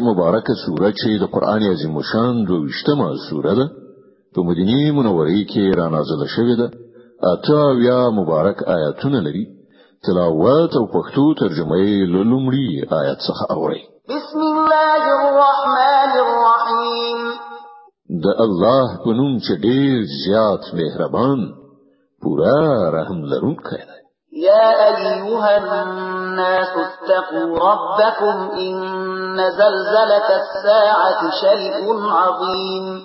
مبارکه سوره چې د قران عظیم شان دویشتمه سوره ده په مدینه منوره کې را نازله شوې ده اته یا مبارک آیاتونه لري تلاوت او پښتو ترجمه یې لومړی آیت څخه اوري بسم الله الرحمن الرحیم د الله په نوم چې ډیر زیات مهربان پورا رحم لرونکی دی يا أيها الناس اتقوا ربكم إن زلزلة الساعة شيء عظيم.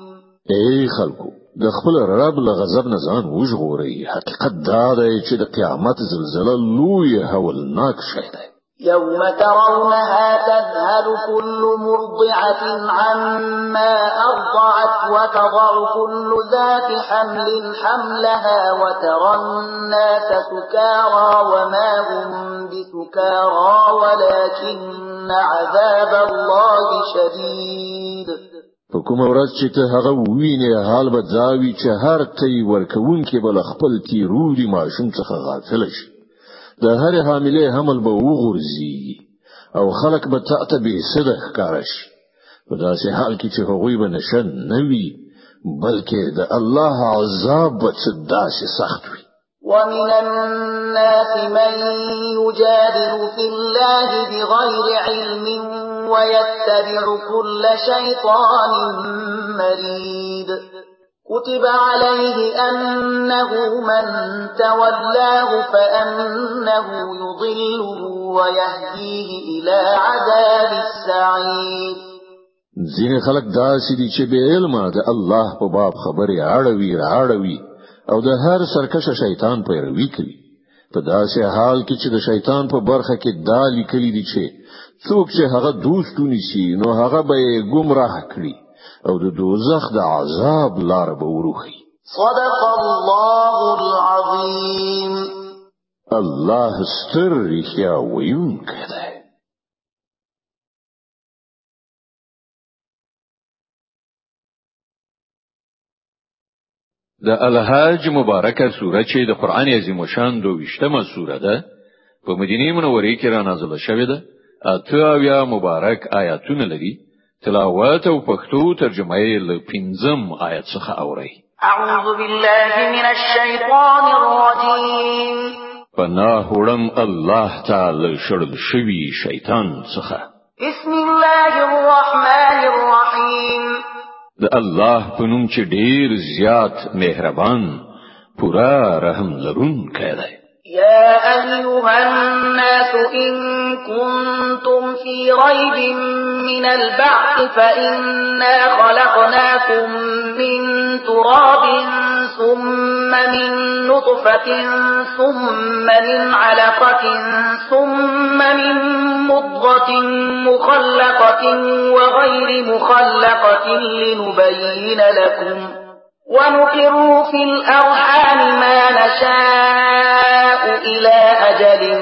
أي خلکو د خپل رب له غضب نه ځان وژغورئ. حقیقت دا دی چې د قیامت زلزلہ لوی هولناک شی دی. يوم ترونها تذهل كل مرضعة عما أرضعت وتضع كل ذات حمل حملها وترى الناس سكارى وما هم بسكارى ولكن عذاب الله شديد. کوم ورځ چې ته هغه وینې حال به ځاوي چې هر تی ورکون کې بل خپل تیرودي ماشوم څخه غافل شي. د هر حاملې حمل به وغورځي أو خلک به تعته به صدق کارش په داسې حال کې چې هغوی به نشن نوي بلکې د الله عذاب به داسې سخت وي. ومن الناس من يجادل في الله بغير علم ويتبع كل شيطان مريد. كتب عليه أنه من تولاه فأنه يضله ويهديه إلى عذاب السعير ځینې خلک داسې دي چې به علم د الله په باب خبرې اړوي راړوي او د هر سرکشه شیطان پیروي کوي. په داسې حال کې چې د شیطان په برخه کې دا لیکلي دي چې څوک چې هغه دوستونی شي نو هغه به گمراه کړي او د دوزخ د عذاب لار به وروخي صدق الله العظیم. الله ستر رښتیا ویونکی دی. د الحاج مبارکه سوره چې د قران عظیم شان دویشتمه سوره ده په مدینه منوره کې را نازله شوې ده. اته اویا مبارک آیاتونه لري تلاوت أو پښتو ترجمه یې له پنځم آیت څخه اوري أعوذ بالله من الشیطان الرجیم. پناه وړم الله تعالی شړل شوی شیطان څخه. بسم الله الرحمن الرحیم. د الله په نوم چې ډیر زیات مهربان پورا رحم لرونکی دی. يا أيها الناس إن كنتم في ريب من البعث فإنا خلقناكم من تراب ثم من نطفة ثم من علقة ثم من مضغة مخلقة وغير مخلقة لنبين لكم ونقر في الأرحام ما نشاء إلى أجل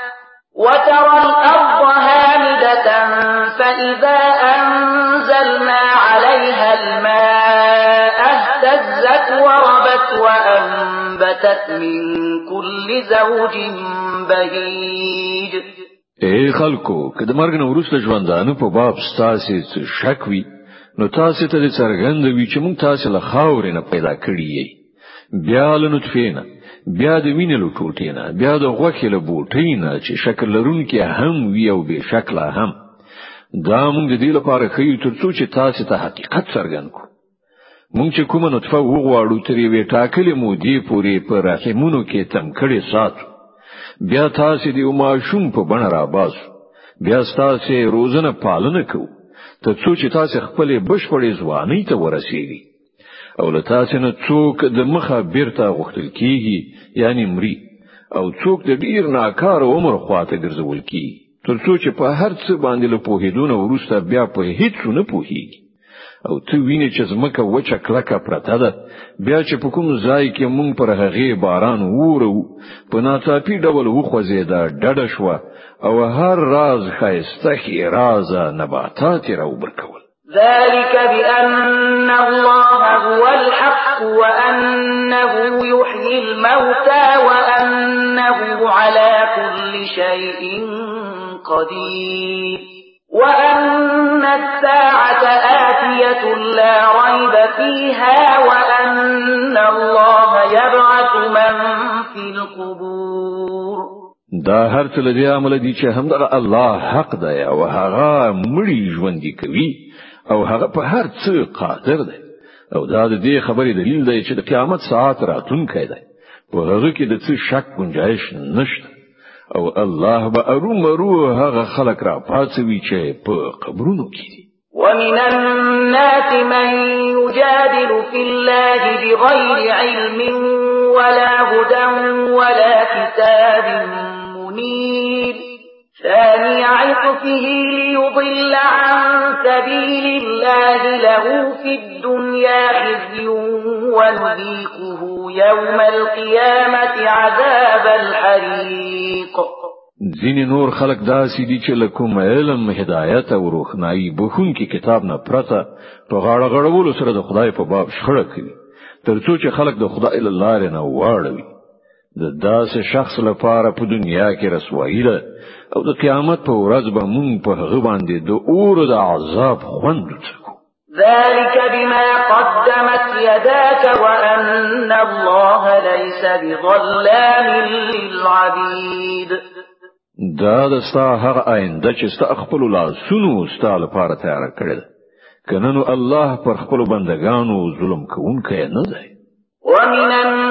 وترى الأرض هامدة فإذا أنزلنا عليها الماء اهتزت وربت وأنبتت من كل زوج بهيج. اے خلکو که د مرګ نه وروسته ژوندانه په باب ستاسو شک وي نو تاسو ته څرګند وي چې موږ تاسو له خاورې نه پیدا کړی یې بیا له نطفه نه بیا د وینې له ټوټې نه بیا د غوښې له بوټۍ نه چې شکل لرونکي هم وي او به شکله هم. دا موږ د دې لپاره خیو ترڅو چې تاسو ته حقیقت څرګند کړو. مونږ چې کومه نطفه وغواړو تر یوې ټاکلې مودې پورې په رحمونو کې تم کړي ساتو. بیا تاسو دې ماشوم په بڼه را باسو بیا تاسو روزنه پالنه کوو. تر څو چې تاسو خپل بشپړې ځواني ته ورسیږي او له تاسو نه څوک د مخه بیرته غوښتل کیږي یعنی مري. او څوک د ډیر ناکار عمر خواته ګرځول کیږي. تر څو چې په هر څه باندې له پوهیدونه ورسته بیا په هیڅ نه پوهیږي او ته وینې چې زمکه وچه کلکه پرته ده بیا چې په کوم ځای کې مونږ پر هغه باران وورو په ناڅاپي ډول وخوځیدا ډډه شو او هر راز خایسته خي راز نباتات راوبرکول ذلك بأن الله هو الحق وأنه يحيي الموتى وأنه على كل شيء قدير. وأن الساعة آتية لا ريب فيها وأن الله يبعث من في القبور. دا هر څه لدی عمل دي چې الله حق دی أو هغه مړي ژوند کوي. او هغه په هر څه قادر دی. او دا د دې خبرې دلیل دی چې د قیامت ساعت راتونکې ده په هغه کې د څه شک گنجائش نشته. او الله به ارومرو هغه خلق را پاتوي چې په قبرونو کې دي. ومن الناس من يجادل في الله بغير علم ولا هدى ولا كتاب منير ثاني عطفه ليضل عن سبيل الله له في الدنيا خزي ونذيقه يوم القيامة عذاب الحريق. ځینې نور خلق داسې دي چې له کوم علم هدایت او روښنايي بخښونکي کتاب نه پرته په غاړه غړولو سره د خدای په باب شخړه کوي ترڅو چې خلق د خدای له لارې نه واړوي. د داسې شخص لپاره په دنیا کې رسوایی ده او د قیامت په ورځ به مونږ په هغه باندې د اور د عذاب خوند وڅکو. ذلك بما قدمت يداك وأن الله ليس بظلام للعبيد. دا د ستا هغه آینده چې ستا خپل لاسونو ستا لپاره تیار کړل. کنه نو الله پر خپل بندگانو ظلم کوونکی نه دی. ومن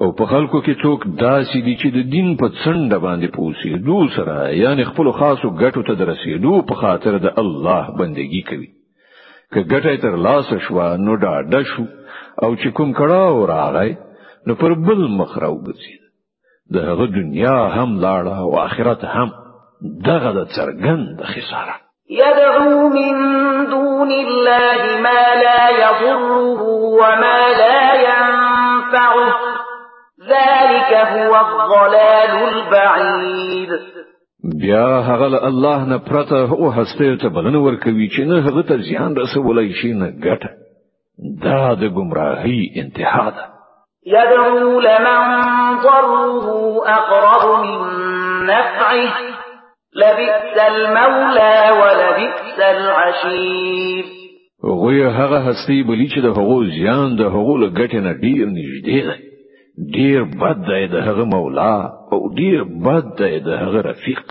او په خلکو کې څوک داسې دي چې د دین په څنډه باندې پوسی دو سره یعنی خپل خاصو ګټو ته درسېدو په خاطر د الله بندگی کوي. که ګټه تر لاس شو نو ډاډه شو. او چې کوم کړه راغی نو پر بل مخ راوګرځي د هغه دنیا هم لاړه او آخرت هم دغه د څرګند خساره. يدعو من دون الله ما لا يضره وما لا ينفعه ذلك هو الضلال البعيد. بیا هغه الله نه پرته أو هسته ته بلنه ورکوي چې نه هغه ته زیان رسولای شي نه ګټه. دا د گمراهی انتها ده. يدعو لمن ضره أقرب من نفعه. لبئس المولى ولبئس العشير. غوی هغه هستی بلی چې د هغو زیان د هغو له ګټې نه ډیر نږدې ده ډیر بد دی د هغه مولا أو ډیر بد دی د هغه رفیق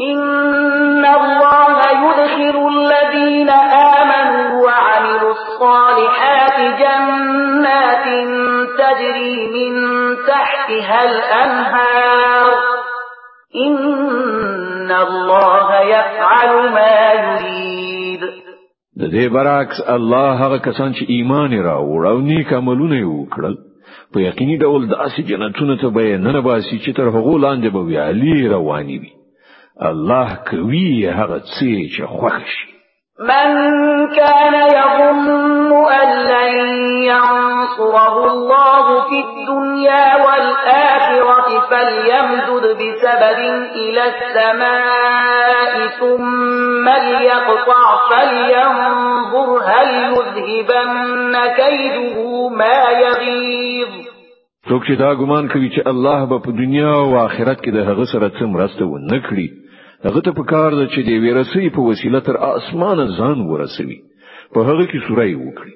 إن الله يدخل الذين آمنوا وعملوا الصالحات جنات تجري من تحتها الأنهار. إن الله يفعل ما يريد. د دې برعکس الله هغه کسان چې ایمان راوړ أو نیک عملونه وکړل په یقیني ډول داسې جنتونو ته به ننه باسي چې تر هغه لاندې به ویالي رواني وي. الله کوي هغه څه چې خوښ شي. من كان يظن أن لن ينصره الله في الدنيا والآخرة فليمدد بسبب إلى السماء ثم ليقطع فلينظر هل يذهبن كيده ما يغيظ څوک چې دا ګمان کوي چې الله به په دنیا او آخرت کې د هغه سره څه مرسته ونه کړي هغه ته پکار ده چې د ویرسي په وسیله تر اسمانه ځان ورسوي. په هغه کې سورې وکړي.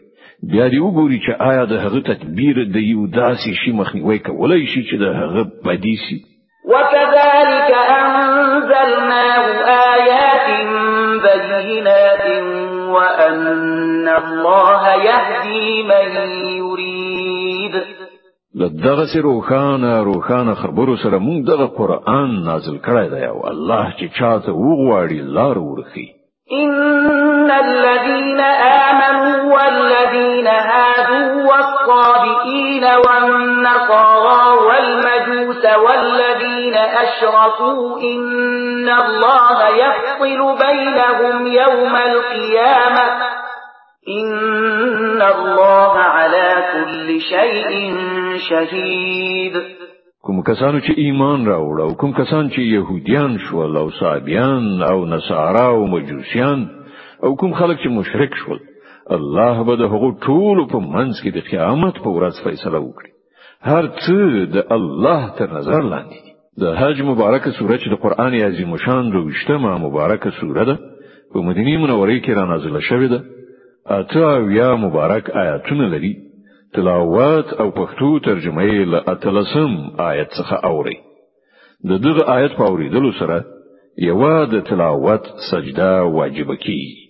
بیا دی وګوري چې آیا د هغه تدبیر د یو داسې شي مخنیوي کولای شي چې د هغه بدی شي؟ وكذلك أنزلناه آيات بينات وأن الله يهدي من يريد دغسې روښانه روښانه خبرو سره مونږ دغه قرآن نازل کړی دی او الله چې چاته وغواړي لار ورخي إن الذين آمنوا والذين هادوا والصابئين والنصارى والمجوس والذين أشركوا إن الله يفصل بينهم يوم القيامة. إن الله على كل شيء شهيد. کوم کسانو چې ایمان راوړ او کوم کسان چې يهوديان شول او صابيان او نصارا او مجوسیان او کوم خلک چې مشرک شول الله به د هغو ټول په منځ کې د قیامت په ورځ فیصله وکړي. هر څه د الله تر نظر لاندې دي. د حج مبارکه سوره چې د قران عظیم شان روشته مبارکه سوره ده په مدینه منوره کې را نازله شوې ده اته اویا مبارک آیاتونه لري. تلاوت او پښتو ترجمه یې له اتلسم آیت څخه اوري د دغه آیت په اوریدلو سره یو د تلاوت سجده واجب کیږي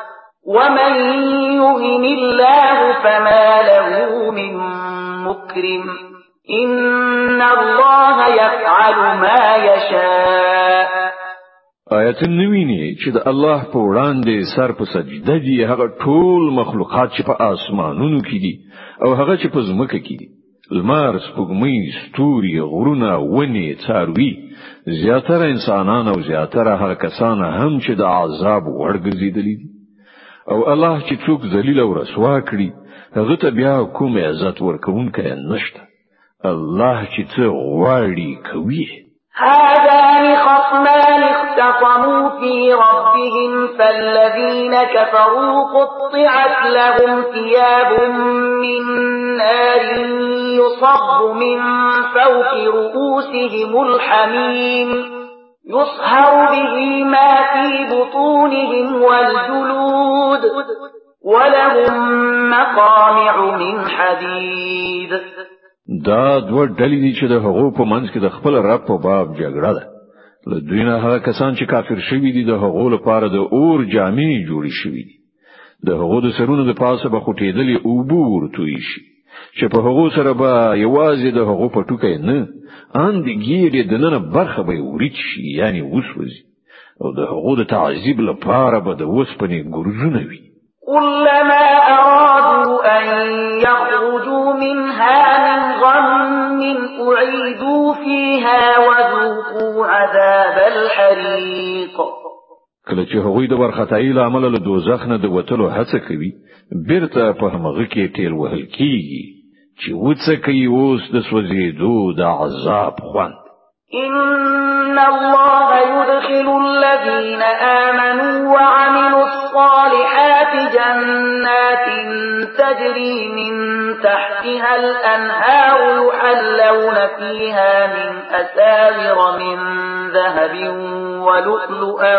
ومن يهن الله فما له من مكرم إن الله يفعل ما يشاء. آیا ته نه وینې چې د الله په وړاندې سر په سجده دي هغه ټول مخلوقات چې په اسمانونو کې دي او هغه چې په ځمکه کې دي. لمر سپوږمۍ ستوري غرونه ونی څاروي زیاتره انسانان او زیاتره هغه کسان هم چې د عذاب وړ ګرځیدلي دي او الله چې څوک ذلیل او رسوا کړي هغه ته بیا کوم عزت ورکوونکی نشته. الله چې څه غواړي کوي. هذان خصمان اختصموا في ربهم فالذين كفروا قطعت لهم ثياب من نار يصب من فوق رؤوسهم الحميم. يصهر به ما في بطونهم والجلود ولهم مقامع من حديد. دا دوه ډلې دي چې د هغو په منځ کې د خپل رب په باب جګړه ده. له دوی نه هغه کسان چې کافر شوي دي د هغو لپاره د اور جامې جوړې شوې دي. د هغو د سرونو د پاسه به خوټېدلې اوبه ور توي شي چې په هغو سره به یوازې د هغو پوټکي نه ان د ګېډې دننه برخه به ورچ یعنی وسوځي او د هغو د تعذيب لپاره به د وسپنې ګرځونه وي كلما أرادوا أن يخرجوا منها من غم أعيدوا فيها وذوقوا عذاب الحريق کله چې هغوی د ورختای له عمل له دوزخ نه د وټلو هڅه کوي بیرته په همغه کې تیر وهل کیږي. چې وڅ کوي اوس د سوځېدو د عذاب خوند. إن الله يدخل الذين آمنوا وعملوا الصالحات جنات تجري من تحتها الأنهار يحلون فيها من أساور من ذهب ولؤلؤا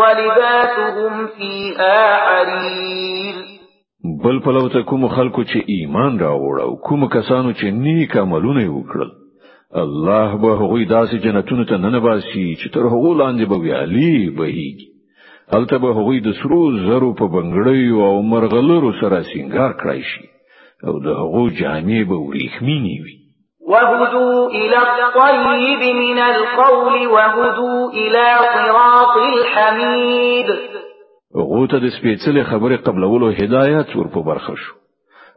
ولباسهم فيها حرير. بل پلو ته کوم خلکو چې ایمان راوړ او کوم کسانو چې نیک عملونه وکړل. الله به هغوی داسې جنتونو ته ننباسي چې تر هغو لاندې به ویالي بهيږي هلته به هغوی د سرو زرو په بنگړیو او مرغلرو سره سنگار کړای شي او د هغو جامې به وریښمینې وي وهدوا إلى الطيب من القول وهدوا إلى صراط الحميد. هغه ته د سپېڅلې خبرې قبلولو هدایت ورپو برخه شو.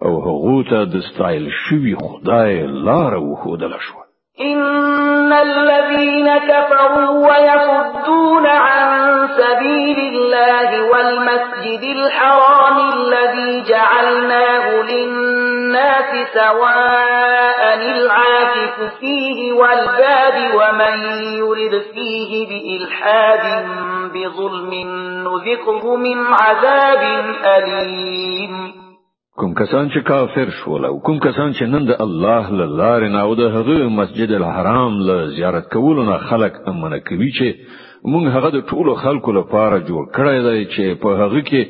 او هغه ته د ستایل شوی خدای لار وښودل شو إن الذين كفروا ويصدون عن سبيل الله والمسجد الحرام الذي جعلناه للناس سواء العاكف فيه والباد ومن يرد فيه بإلحاد بظلم نذقه من عذاب أليم کوم کسان چې کافر شول او کوم کسان چې نن د الله له لارې نه او د هغه مسجد الحرام له زیارت کولو نه خلق امنه کوي چې مونږ هغه د ټولو خلکو لپاره جوړ کړی دی چې په هغه کې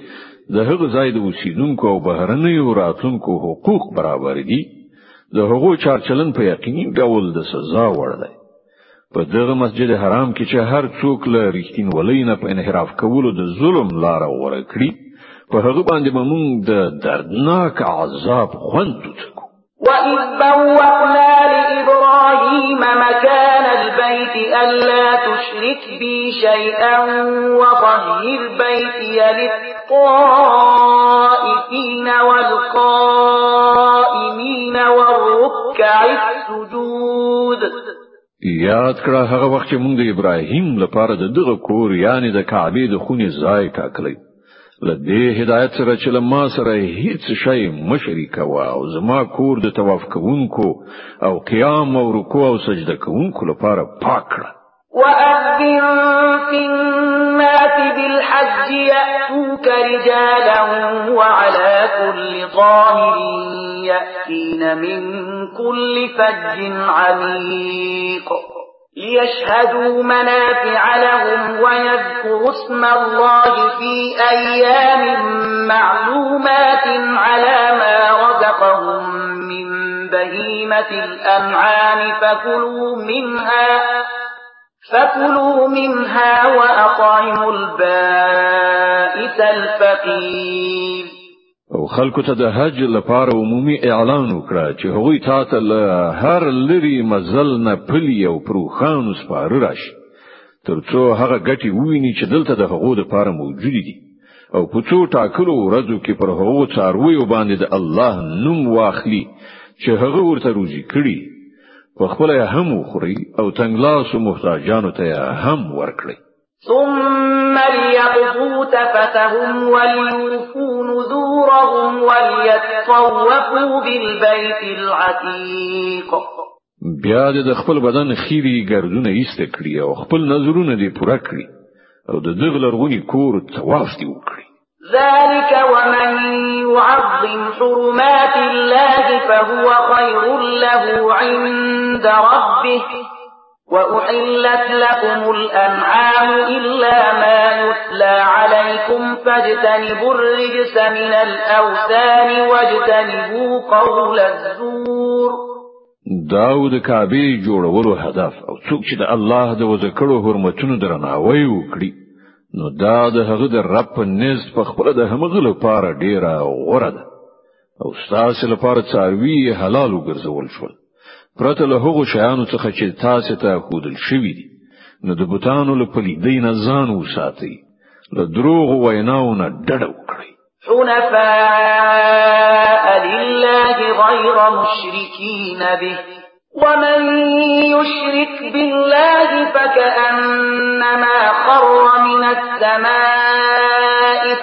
د هغه ځای د اوسیدونکو او بهرنیو راتلونکو حقوق برابر دي د هغو چارچلن په یقیني ډول د سزا وړ دی. په دغه مسجد حرام کې چې هر څوک له ریښتینولۍ نه په انحراف کولو د ظلم لار غوره کړي په هغه باندې موږ د دردناک عذاب خوند وڅکو. وَإِذْ بَوَّأْنَا لِإِبْرَاهِيمَ مَكَانَ الْبَيْتِ أَلَّا تُشْرِكْ بِي شَيْئًا وَطَهِّرْ بَيْتِيَ لِلطَّائِفِينَ وَالْقَائِمِينَ وَالرُّكَّعِ السُّجُودِ. یاد کړه هغه وخت چې موږ د ابراهیم لپاره د دغه کور یعنی د کعبه د خونې ځای ټاکلی. لدې هدایت سره چې ما سره هیڅ شی مشرک وا أو زما کور د طواف کوونکو أو قیام أو رکوع أو سجده کوونکو لپاره پاک کړه. وأذن في الناس بالحج يأتوك رجالا وعلى كل ضامر يأتين من كل فج عميق. ليشهدوا منافع لهم ويذكروا اسم الله في أيام معلومات على ما رزقهم من بهيمة الأنعام فكلوا منها فكلوا منها وأطعموا البائس الفقير. او خلکو ته د حج لپاره عمومي اعلان وکړه چې هغوی تاسو له هر لري مزل نه پلی او پروخان سپاره راشي ترڅو هغه ګټي وویني چې دلته د هغو لپاره موجود دي. او په څو ټاکلو ورځو کې پر هغو څارویو باندې د الله نوم واخلي چې هغه ورته روزي کړي. په خپل هم خوري او تنگلاس محتاجانو ته هم ورکړي ثم ليقضوا تفتهم وليوفوا نذورهم وليتطوفوا بالبيت العتيق. بیا د خپل بدن خيري ګردونه ایسته کړی أو خپل نظرونه دې پوره کړی أو د دغه لرغونی کور طواف دی وکړي. ذلك ومن يعظم حرمات الله فهو خير له عند ربه وأحلت لكم الأنعام إلا ما يتلى عليكم فاجتنبوا الرجس من الأوثان واجتنبوا قول الزور. داود کعبه جوړولو هدف او څوک چې د الله د وذکرو حرمتونو درناوی وکړي نو دا د هغه د رب په نزد په خپله د همغه لپاره ډیره غوره ده. او ستاسو لپاره څاروي حلال وګرځول شول پرته له هغو شیانو څخه چې تاسو ته ښودل شوي دي نو د بوتانو له پلیدۍ نه ځان وساتئ. له دروغ ویناوو نه ډډه وکړئ. حنفاء لله غير مشركين به. ومن يشرك بالله فكأنما خر من السماء.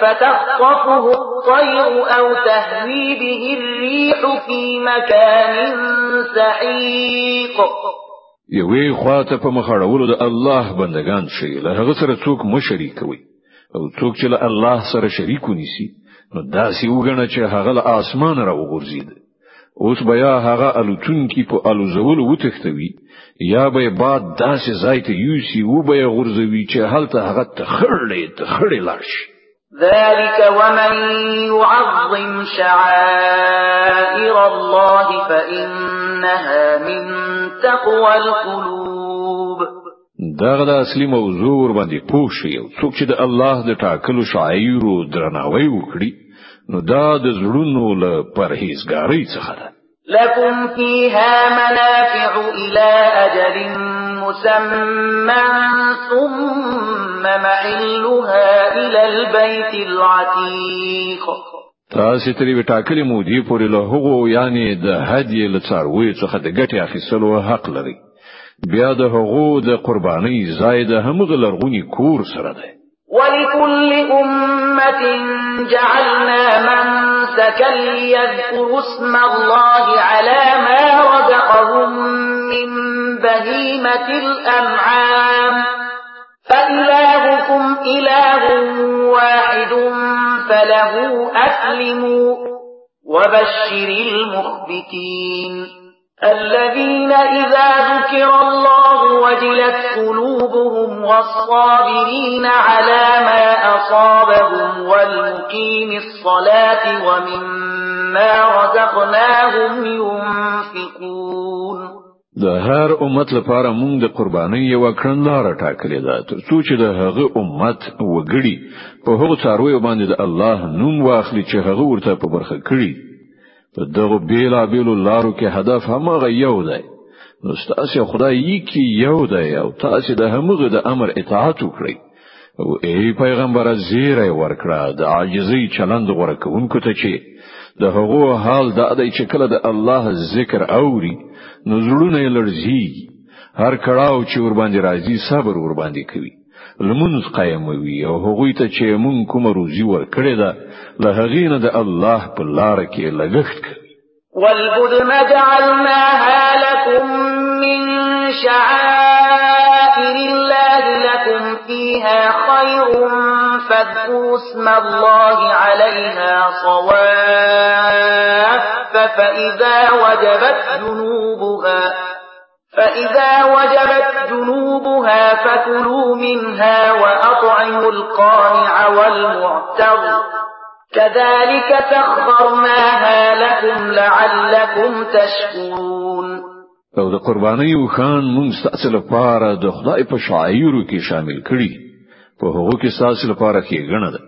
فتخطفه الطير أو تهوي به الريح في مكان سحيق؟ یوې خواته په مخاړولو د الله بندگان شي له هغه سره څوک مشرک کوي او څوک چې له الله سره شریک ونیسي نو داسې وګڼه چې هغه له اسمان را وغورځید. اوس بیا هغه الوتون کی په الوزول وتښتوي یا به بعد داسې ځای ته یوسي و به غورځوي چې هلته هغه تخړلې تخړې لاش ذلك ومن يعظم شعائر الله فإنها من تقوى القلوب. دغه د اصلي موضوع ور باندې پوه شي څوک چې د الله د ټاکلو شعائر درناوی وکړي نو دا د زړونو له پرهیزګاری څخه ده. لكم فيها منافع إلى أجل مسمى ثم محلها إلى البيت العتيق. تاسو تر یوې ټاکلې مودې پورې له هغو یعنی د هدیې له څاروي څخه د ګټې اخیستلو حق لري. بیا د هغو د قربانۍ ځای د همغه لرغونی کور سره ده ولكل أمة جعلنا منسكا ليذكروا اسم الله على ما رزقهم من بهيمة الأنعام. فإلهكم إله واحد فله أسلموا وبشر المخبتين. الذين إذا ذكر الله وجلت قلوبهم والصابرين على ما أصابهم والمقيم الصلاة ومما رزقناهم ينفقون. د هر امت لپاره مونږ د قربانۍ یو کړنلار ټاکلې ده تر څو چې د هغه امت وګړي په هغو څارویو باندې د الله نوم واخلي چې هغه ورته په برخه کړی په دغه بیلا بیلو لارو کې هدف همغه یو دی. نو ستاسو خدای یکی یو دی او تاسو د همغه د امر اطاعت وکړئ. او ای پیغمبر زیره ورکړه د عاجزۍ چلند غوره کوونکو ته چې د هغو حال دا دی چې کله د الله ذکر اوري نو زړونه لرزي هر کړاو چې ور باندې راځي صبر ور باندې کوي لمونځ قائموي او هغو ته چې مونږ کومه روزي ور کړی ده له هغې نه د الله په لار کې لګښت والبدن جعلناها لكم من شعائر الله لكم فيها خير فاذكروا اسم الله عليها صواف فإذا وجبت جنوبها فإذا وجبت جنوبها فكلوا منها وأطعموا القانع والمعتر. كذلك سخرناها لكم لعلكم تشكرون. أو د قربانیو خان مونږ ستاسو لپاره د خدای په شعایرو کې شامل کړي. په هغو کې ستاسو لپاره ښېګڼه ده.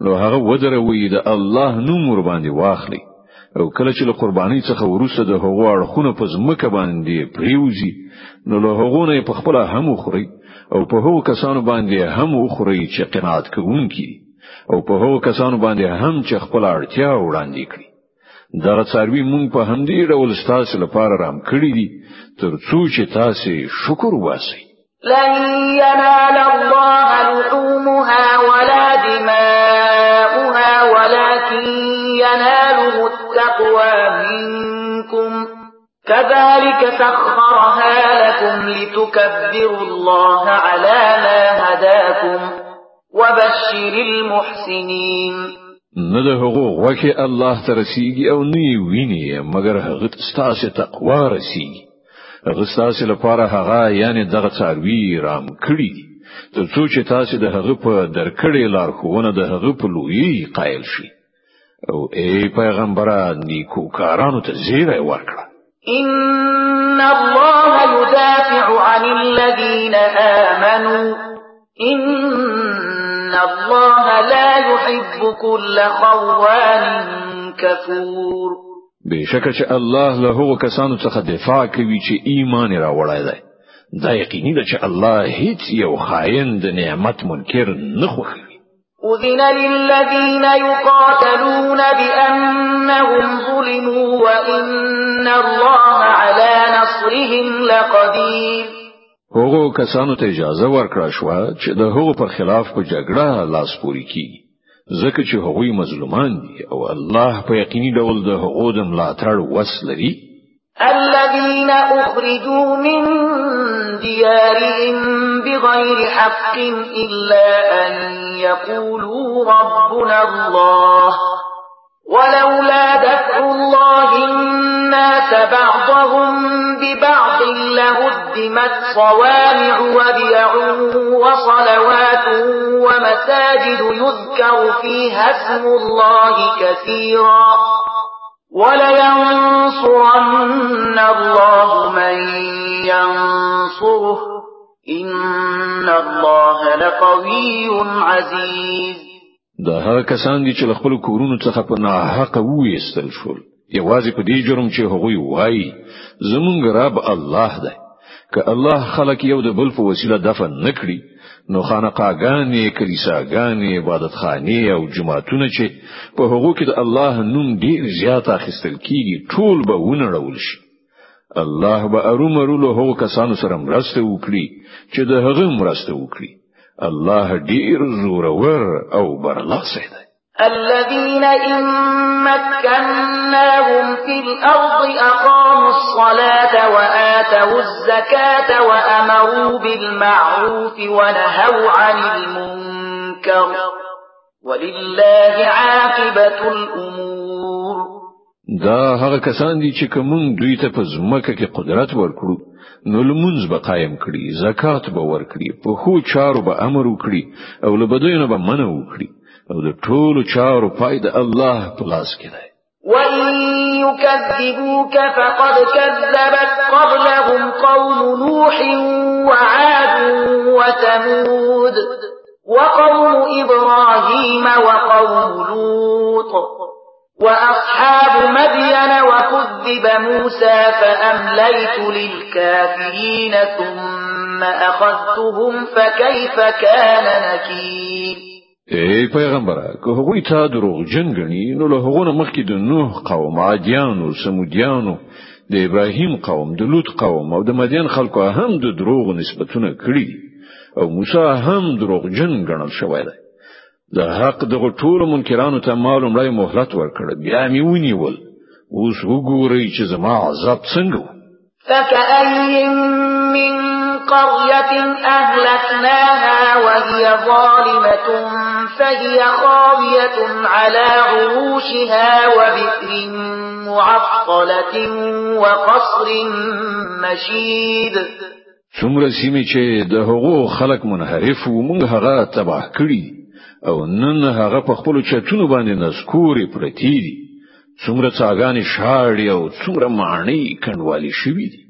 نو هغه ودروي د الله نوم ور باندې واخلي. او کله چې له قربانۍ څخه وروسته د هغو اړخونه په ځمکه باندې پریوزي نو له هغو نه په خپل هم خوري او په هغو کسانو باندې هم خوري چې قناعت کوونکي او په هغو کسانو باندې هم چې خپل اړتیا وړاندې کړي. دغه څاروي مونږ په همدې ډول ستاسو لپاره رام کړی دي تر څو چې تاسو شکر واسي لن ينال الله لحومها ولا دماؤها ولكن يناله التقوى منكم. كذلك سخرها لكم لتكبروا الله على ما هداكم وبشر المحسنين. نه د حقوق وکي الله ترسيږي أو نه ویني مگر هغه ستاسو تقوا رسیږي هغه ستاسو لپاره هغه یعنی دغه څاروي رام کړی تر څو چې تاسو د هغه په درکړې لارښوونه د هغه په لویۍ قائل شي. او ای پیغمبره نیکو کارانو ته زیره ورکړه. ان الله يدافع عن الذين امنوا. ان الله لا يحب كل خوان كفور. بېشکه چې الله له هغو کسانو څخه دفاع کوي چې ایمان راوړی دی. دا یقیني ده چې الله هیڅ یو خاين د نعمت منکر نه خوښوي. أذن للذين يقاتلون بأنهم ظلموا وإن الله على نصرهم لقدير. هغه کسانو ته اجازه ورکړه شو چې د هغو پر خلاف په جګړه لاس پوري کیږي ځکه چې هغوی مظلومان دي أو الله په یقیني ډول د هغو د ملاتړ وس لري. الذين أخرجوا من ديارهم بغير حق إلا أن يقولوا ربنا الله ولولا دفع الله الناس بعضهم ببعض لهدمت صوامع وبيع وصلوات ومساجد يذكر فيها اسم الله كثيرا. ولينصرن الله من ينصره. إن الله لقوي عزيز. دا هغه کسان دي چې خپل کورونو څخه په ناحق وېستل شول. یوازې په دې جرم چې هغوی وایي زمونږ رب الله دی. که الله خلق یو د بل په وسیله دفع نکړي نو خانقاګانې کلیساګانې عبادتخانې او جوماتونه چې په هغو کې د الله نوم ډیر زیات اخیستل کیږي ټول به ونړول شي. الله به ارومرو له هغو کسانو سره مرسته وکړي چې د هغه مرسته وکړي. الله ډیر زورور او برلاسی دی الذين إن مكناهم في الأرض أقاموا الصلاة وآتوا الزكاة وأمروا بالمعروف ونهوا عن المنكر ولله عاقبة الأمور. دا هغه کسان دي چې کوم دوی ته په ځمکه کې قدرت ورکړو نو لمونځ به قایم کړي زکات به ورکړي په خو چارو به أمر وکړي أو له بدوینه به منع وکړي. أو د ټولو چارو پای د الله په لاس کې دی. وَإِن يُكَذِّبُوكَ فَقَدْ كَذَّبَتْ قَبْلَهُمْ قَوْمُ نُوحٍ وَعَادٌ وَثَمُودُ وَقَوْمُ إِبْرَاهِيمَ وَقَوْمُ لُوطٍ وَأَصْحَابُ مَدْيَنَ وَكُذِّبَ مُوسَى فَأَمْلَيْتُ لِلْكَافِرِينَ ثُمَّ أَخَذْتُهُمْ فَكَيْفَ كَانَ نَكِيرِ ای پیغمبره که هغوی تا دروغجن ګڼي نو له هغو نه مخکې د نوح قوم عادیانو سمودیانو د ابراهیم قوم د لوط قوم او د مدین خلکو هم د دروغ نسبتونه کړی او موسی هم دروغجن ګڼل شوی دی. د حق دغه ټول منکرانو ته ما لومړی مهلت ورکړ بیا می ونیول. اوس وګورئ چې زما عذاب څنګه فكأي من قرية أهلكناها وهي ظالمة فهي خاوية على عروشها وبئر معطلة وقصر مشيد. څومره سیمې چې د هغو خلک منحرف وو موږ هغه تباه کړی او نن هغه په خپل چتونو باندې نسکوري پرتی دي. څومره څاګانې شاړي او څومره معنی کڼوالي شوي دي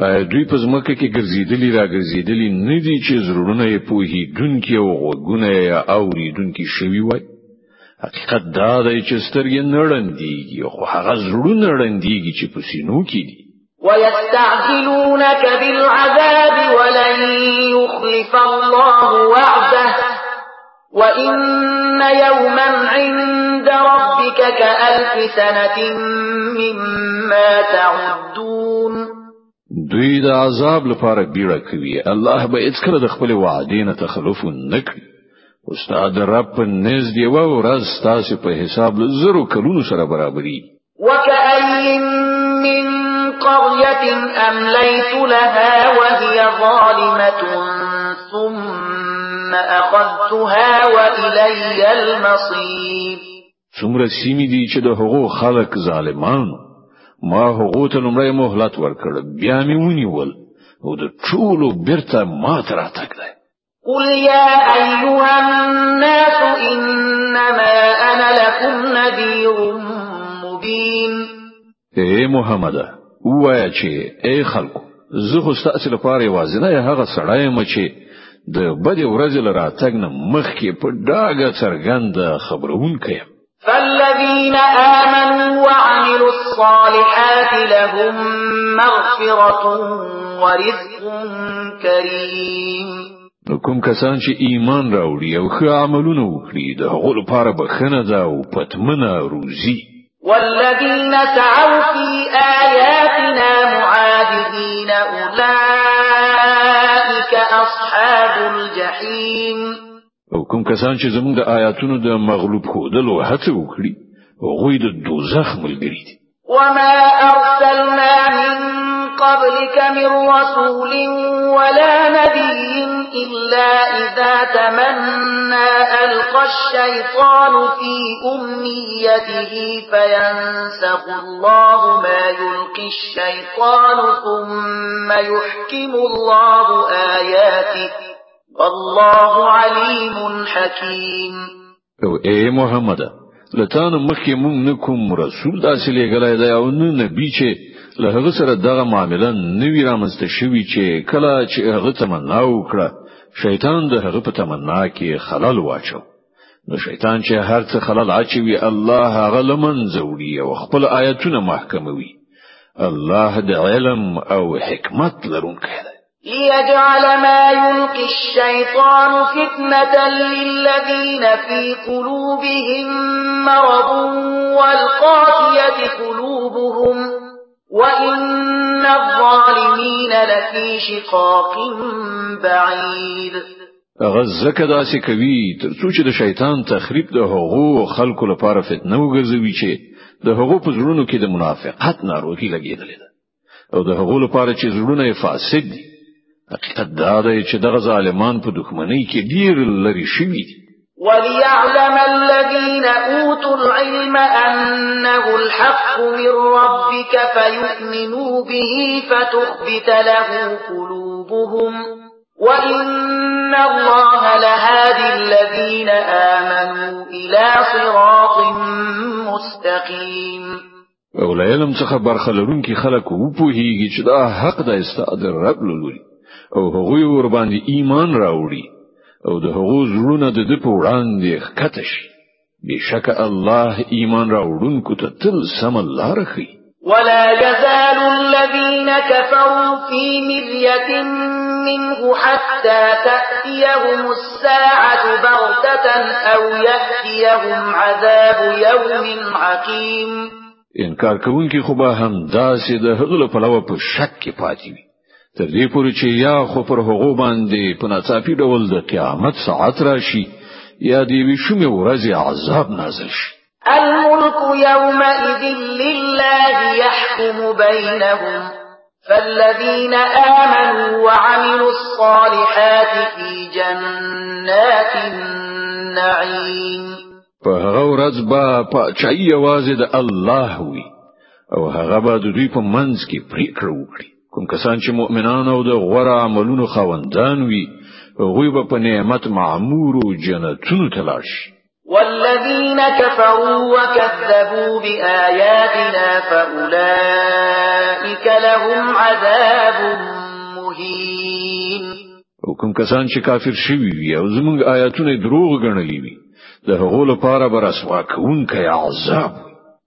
دوی په ځمکه کې ګرځیدلی را ګرځیدلی نه دي چې زړونه یې پوهېدونکي او غوږونه یې اوریدونکي شوی وای. حقیقت دا دی چې سترګې نه ړندېږي خو هغه زړونه ړندېږي چې په سینو کې دي. ويستعجلونك بالعذاب ولن يخلف الله وعده وإن يوما عند ربك كألف سنة مما تعدون دوی د عذاب لپاره بیړه کوي. الله به اذکر د خپل وعده نه تخلف نه کوي استاد رب په نس دی و ورځ تاسو په حساب زرو کلونو سره برابرۍ وكأي من قرية أمليت لها وهي ظالمة ثم أخذتها وإلي المصير څومره سیمې دي چې د هغو خلک ظالمانو ما هغه ته لمړی مهلت ورکړ. بیا مې ونیول. او د ټولو بیرته ما ته راتګ دی. قل يا أيها الناس إنما أنا لكم نذير مبين اے محمد وایا چې اے خلکو زه خو ستاسو لپاره یوازینه هغه سړی یم چې د بدې ورځې لراتګ نه مخکې په ډاګه څرګند خبرون کوي فالذين آمنوا وعملوا الصالحات لهم مغفرة ورزق كريم. کوم کسان چې ایمان راوړي أو ښه عملونه وکړي د هغو لپاره بخنه ده أو پتمنه روزي. والذين سعوا في آياتنا معاجزين أولئك أصحاب الجحيم. أو کوم کسان چې زموږ د آیاتونو د مغلوب خودلو هڅه وکړي هغه د دوزخ ملګری دي. وما أرسلنا من قبلك من رسول ولا نبي إلا إذا تمنى ألقى الشيطان في أمنيته فينسخ الله ما يلقي الشيطان ثم يحكم الله آياته والله عليم حكيم. أو اے محمد لتان مخکې مونږ نکوم رسول داسې لګلای دی او نو نبی چې له هغه سره دغه معاملې نوی رامسته شوی چې کله چې هغه تمنا وکړه شیطان د هغه په تمنا کې خلل واچو نو شیطان چې هر څه خلل اچوي الله هغه لمن زوري او خپل آیتونه محکموي. الله د علم او حکمت لرونکی دی ليجعل ما يلقي الشيطان فتنة للذين في قلوبهم مرض والقاسية قلوبهم وإن إن الظالمين لفي شقاق بعيد. غزکه داسې کوي ترڅو چې د شیطان تخریب د هغو خلکو لپاره فتنه وګرځوي چې د هغو په زړونو کې د منافقت ناروغي لګېدلې ده. أو د هغو لپاره چې زړونه فاسد دي حقیقت دا دی چې دغه ظالمان په دښمنۍ کې ډیر لري شوي دي. وليعلم الذين أوتوا العلم أنه الحق من ربك فيؤمنوا به فتخبت له قلوبهم. وإن الله لهادي الذين آمنوا إلى صراط مستقيم. او د علم څخه برخه لرونکي خلک پوهیږي چې دا حق د ستا د رب له لوري. او هغوی ور باندې ایمان راوړي او د هغو زړونه د دې په وړاندې ښکته شي. بېشکه الله ایمان راوړونکو ته تل سم لار ښيي ولا يزال الذين كفروا في مرية منه حتى تأتيهم الساعة بغتة أو يأتيهم عذاب يوم عقيم. انکار کوونکی خو به هم داسې د هغه په لور په شک کې پاتې وي تر دې پورې چې یا خو پر هغه باندې په ناڅاپي ډول د قیامت ساعت راشي یا د یوې شومې ورځې عذاب نازل شي. الملك يومئذ لله يحكم بينهم فالذين آمنوا وعملوا الصالحات في جنات النعيم. په هغه ورځ به پاچای یوازې د الله وي او هغه به د دوی په منځ کې پریکړه وکړي کوم کسان چې مؤمنان او د غوړه عملونو خوندان وي هغوی به په نعمت معمور او جنتونو تلاش والذين كفروا وكذبوا بآياتنا فأولئك لهم عذاب مهين او کوم کسان چې کافر شوي وي او زموږ آیاتونه دروغ ګڼلي وي د هغو لپاره به رسوا کوونکی عذاب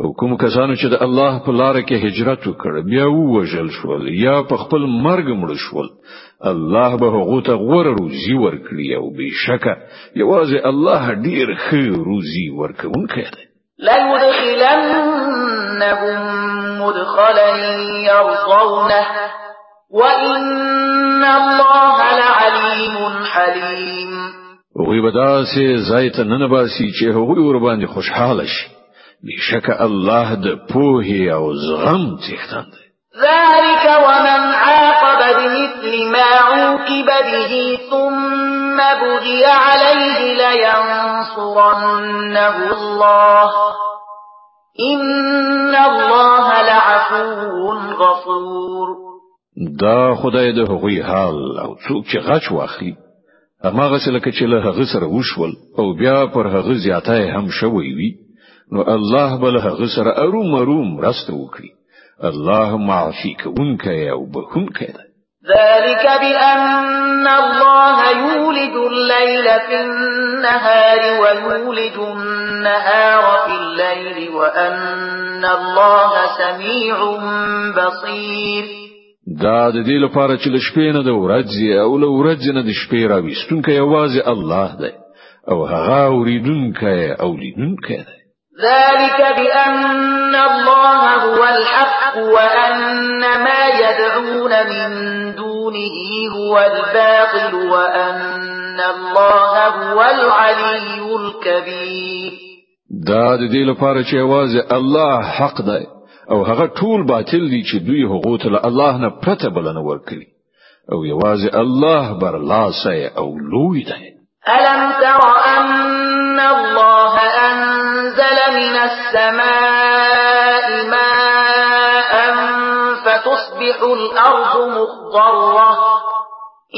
او کوم کسانو چې د الله په لار کې هجرت وکړ بیا ووجل شول یا په خپل مرګ مړ شول الله به هغه ته غوړه روزي ورکړي او بشکه یوازې الله ډیر ښه روزي ورکوونکی دی. لا يدخلنهم مدخلا يرضونه وإن الله لعليم حليم. وغي بداسي زایت نن باسي چې هغوی ور باندې خوشحاله شي بشک الله د پوهې او زغم څښتن دی. ذلك ومن عاقب بمثل ما عوقب به ثم بغي عليه لينصرنه الله. إن الله لعفو غفور. دا خو د هغوی حال او څوک چې غچ واخلي هماغه څه لکه چې له هغه سره وشول او بیا پر هغه زیاته هم شوی وي نو الله به له هغه سره هرومرو مرسته وکړي الله معافي کوونکی او بخښونکی دی ذلك بأن الله يولج الليل في النهار ويولج النهار في الليل وأن الله سميع بصير. دا د دې لپاره چې لشپې نه د ورځې أو له ورځې نه د شپې راوستونکی یوازې الله دی. أو هغه اوریدونکی أو لیدونکی دی. ذلك بأن الله هو الحق وأن ما يدعون من دونه هو الباطل وأن الله هو العلي الكبير. دا د دې لپاره چې یوازې الله حق دی أو هغه ټول باطل دي چې دوی هغه ته الله نه پرته بلنه ورکړي أو یوازې الله بر لاسه أو لوی دی. ألم تر أن الله السماء ماء فتصبح الأرض مخضرة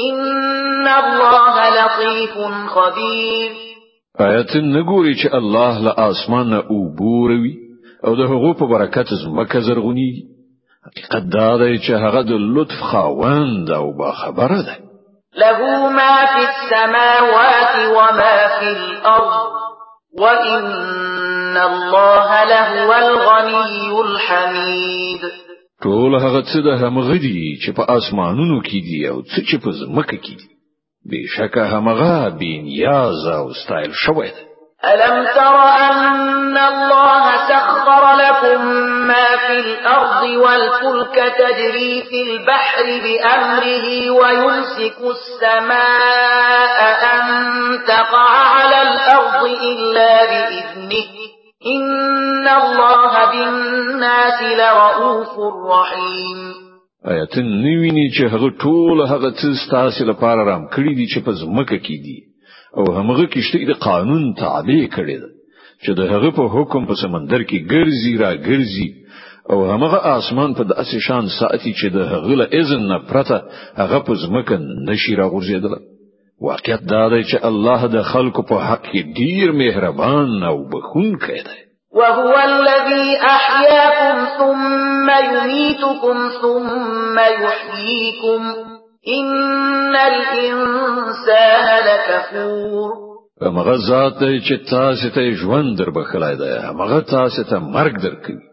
إن الله لطيف خبير. آیا ته نه ګورې چې الله له اسمانه اوبه اوروي او د هغو په برکت زمکه زرغونیږي حقیقت دا دی چې هغه د لطف خاوند او با خبره دی له ما في السماوات وما في الأرض. وإن إن الله لهو الغني الحميد. ټول هغه څه د همغه دي چې په آسمانونو کې دي او څه چې په ځمکه کې دي. بشکه همغه بې نیاز أو ستایل شوی دی. ألم تر أن الله سخر لكم ما في الأرض والفلك تجري في البحر بأمره ويمسك السماء أن تقع على الأرض إلا بإذنه. إن الله بالناس لرؤوف رحيم. آیا ته نه وینې چې هغه ټول هغه څه ستاسو لپاره رام کړی دي چې په ځمکه کې دي. او همغه کشتۍ د قانون تابع کړی ده. چې د هغه په حکم په سمندر کې ګرځي را ګرځي او همغه اسمان په داسې شان ساتي چې د هغه له اذن نه پرته هغه په ځمکه نشي را غورځیدل واقعیت دا دی چې الله د خلکو په حق کې ډیر مهربان او بخښونکی دی. وهو الذي أحياكم ثم يميتكم ثم يحييكم. إن الإنسان لكفور. هغه ذات چې تاسو ته ژوند در بخلای دی هغه تاسو ته مرګ درکوي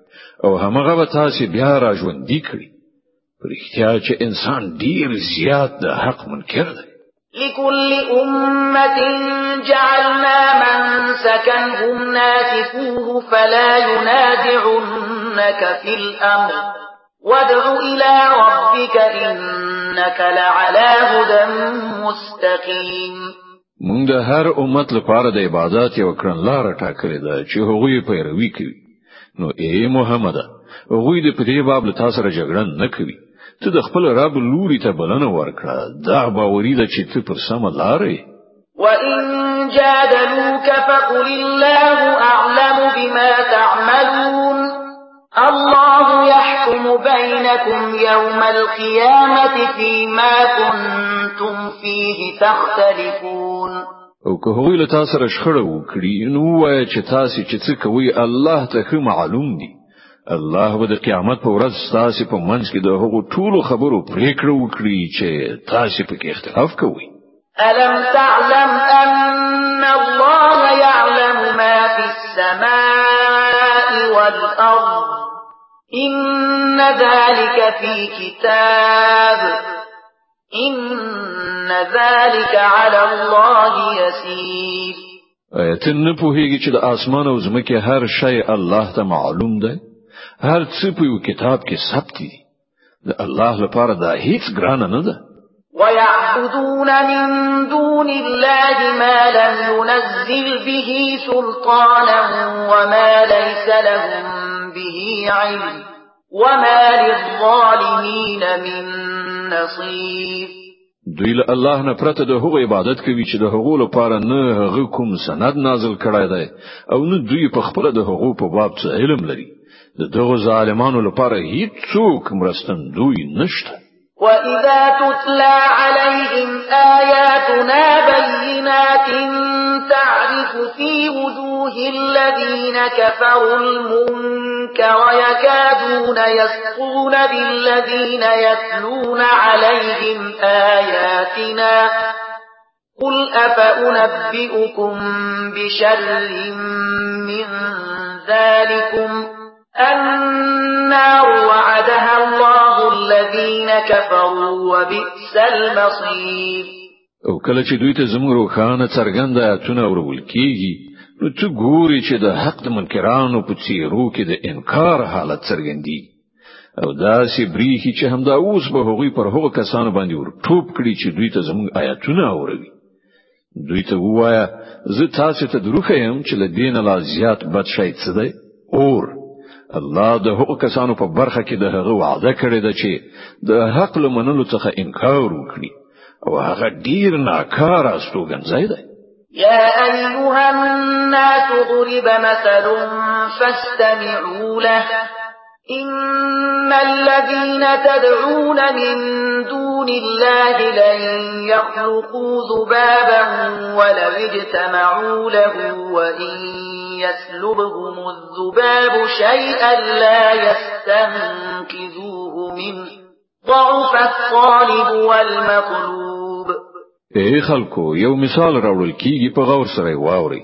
او هغه به تاسو بیا را ژوند دی کړی پرختیا چې انسان ډیر زیات د حق منکر دی لكل أمة جعلنا من سكنهم ناسكوه فلا ينازعنك في الأمر. وادع إلى ربك إنك لعلى هدى مستقيم. مونږ د هر امت لپاره د عبادت یو کړنلار ټاکلې ده چې هغوی پیروي کوي. نو ای محمد هغوی د پدې باب له تاسو سره جګړه نه کوي ته د خپل رب لوري ته بلنه ورکړه. دا باوري ده چې ته پر سم لارې وَإِن جَادَلُوكَ فَقُلِ اللَّهُ أَعْلَمُ بِمَا تَعْمَلُونَ. الله يحكم بينكم يوم القيامة فيما كنتم فيه تختلفون. او که هغوی له تاسو سره شخړه وکړي نو وایي چې تاسو چې څه کوي الله ته معلوم دي الله به د قیامت په ورځ تاسو په منځ کې د هغو ټولو خبرو پریکړه وکړي چې تاسو په کې اختلاف کوئ. ألم تعلم أن الله يعلم ما في السماء والأرض؟ إن ذلك في كتاب. إن ذلك على الله يسير. آیت نه پوهیږي چې د اسمان او زمکه هر شی الله ته معلوم ده هر څه په یو کتاب کې ثبت دي. د الله لپاره دا هیڅ ګران نه ده. ويعبدون من دون الله ما لم ينزل به سلطانا وما ليس لهم به علم وما للظالمين من نصير دوی له الله نه پرته د هغو عبادت کوي چې د هغو لپاره نه هغه کوم سند نازل کړای دی او نه دوی په خپل د هغو په باب څه علم لري د دغه ظالمانو لپاره هیڅ څوک مرستندوی نشته. وَإِذَا تُتْلَى عَلَيْهِمْ آيَاتُنَا بَيِّنَاتٍ تَعْرِفُ فِي وُجُوهِ الَّذِينَ كَفَرُوا الْمُنكَرَ يَكَادُونَ يَسْطُونَ بِالَّذِينَ يَتْلُونَ عَلَيْهِمْ آيَاتِنَا قُلْ أَفَأُنَبِّئُكُم بِشَرٍّ مِّن ذَلِكُمْ النار وعدها الله الذين كفروا وبئس المصير. او کله چې دوی ته زموږ روښانه څرګنده آیاتونه اورول کیږي نو ته ګوري چې د حق د منکرانو په څیرو کې د انکار حالت څرګندي او داسې برېښي چې همدا اوس به هغوی پر هغو کسانو باندې ور ټوپ کړي چې دوی ته زموږ آیاتونه اوروي. دوی ته ووایه زه تاسو ته دروښیم چې له دین لا زیات بد شي څه دی؟ اور الله د هغو کسانو په برخه کې د هغه وعده کړی ده چې د حق له منلو څخه انکار وکړي. او هغه ډیر ناکار استوګنځای دی. يا أيها الناس ضرب مثل فاستمعوا له. إن الذين تدعون من دون الله لن يخلقوا ذبابا ولو اجتمعوا له وإن يسلبهم الذباب شيئا لا يستنقذوه منه ضعف الطالب والمطلوب. ای خلکو یو مثال راوړل کیږي په غور سره واوري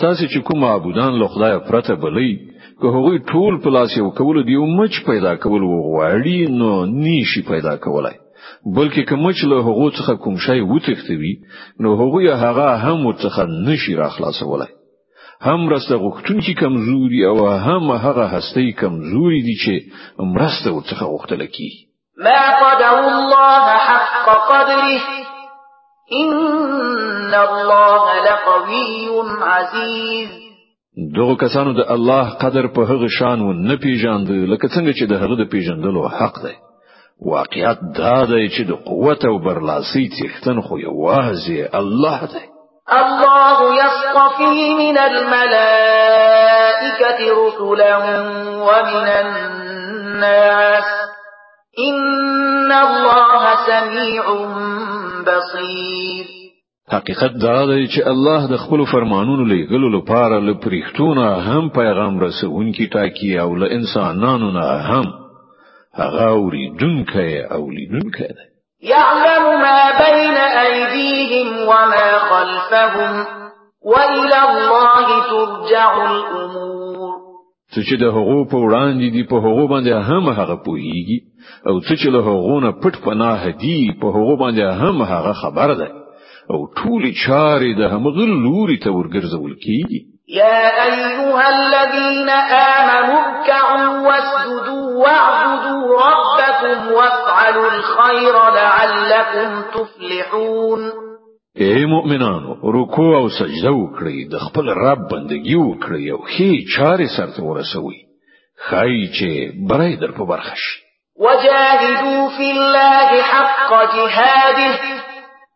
تاسو چې کوم معبودان له خدای پرته بولئ که هغوی ټول په لاس یو کول دی او مچ پیدا کول وغواړي نو نشي پیدا کولای. بلکې که مچ له هغو څخه کوم شی وتښتوي نو هغوی هغه هم ورڅخه نشي راخلاصولای هم مرسته غوښتونکي کمزوري او هم هغه هستي کمزوري دي چې مرسته ورڅخه غوښتل کیږي ما قدر الله حق قدره. ان الله لقوي عزيز. دغه کسانو د الله قدر په هغه شان و نه پیژاند لکه څنګه چې د هغه د پیژندلو حق دی. واقعیت دا دی چې د قوت او برلاسي څښتن خو یوازې الله دی الله يصطفي من الملائكة رسلا ومن الناس. إن الله سميع بصير. حقیقت دا دی چې الله د خپل فرمانونو لګلو لپاره له پرښتونه هم پیغام رسونکي ټاکي أو له انسانانو نه هم. هغه اوریدونکی او لیدونکی دی. يعلم ما بين أيديهم وما خلفهم وإلى الله ترجع الأمور. څه چې د هغو په وړاندې دي په هغو باندې هم هغه پوهیږي او څه چې له هغو نه پټ پناه دي په هغو باندې هم هغه خبر ده او ټول چارې د همغه لوري ته ورګرځول کیږي يا أيها الذين آمنوا اركعوا واسجدوا واعبدوا ربكم وافعلوا الخير لعلكم تفلحون. اے مؤمنانو رکوع أو سجده وکړئ د خپل رب بندگی وکړئ أو هي چارې سرته ورسوي خای چې برای در په برخه شي. وجاهدوا في الله حق جهاده.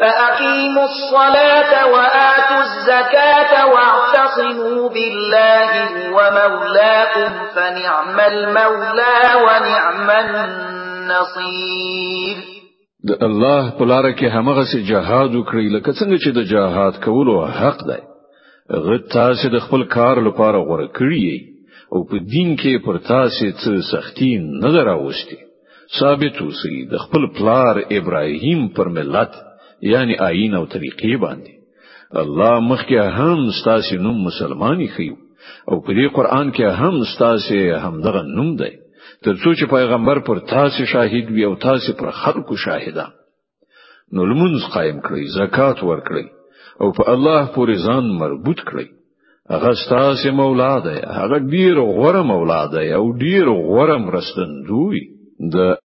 فأقيموا الصلاة وآتوا الزكاة واعتصموا بالله ومولاكم فنعم المولى ونعم النصير. نصير د الله په لار کې همغسې جهاد وکړي لکه څنګه چې د جهاد کولو حق دی. هغه تاسو د خپل کار لپاره غوره کړي او په دین کې پر تاسو څه سختی نه دراوستي ثابت اوسئ د خپل پلار ابراهیم پر ملت یعنی آئین او طریقې باندې. الله مخکې هم ستاسو نوم مسلمان ایښی و او په دې قران کې هم ستاسو همدغه نوم دی. ترڅو چې پیغمبر پر تاسو شاهد وي او تاسو پر خلکو شاهدان نو لمونځ قائم کړئ زکات ورکړئ. او په الله پورې ځان مربوط کړئ. هغه ستاسو مولا دی هغه ډیر غوره مولا دی او ډیر غوره مرستندوی د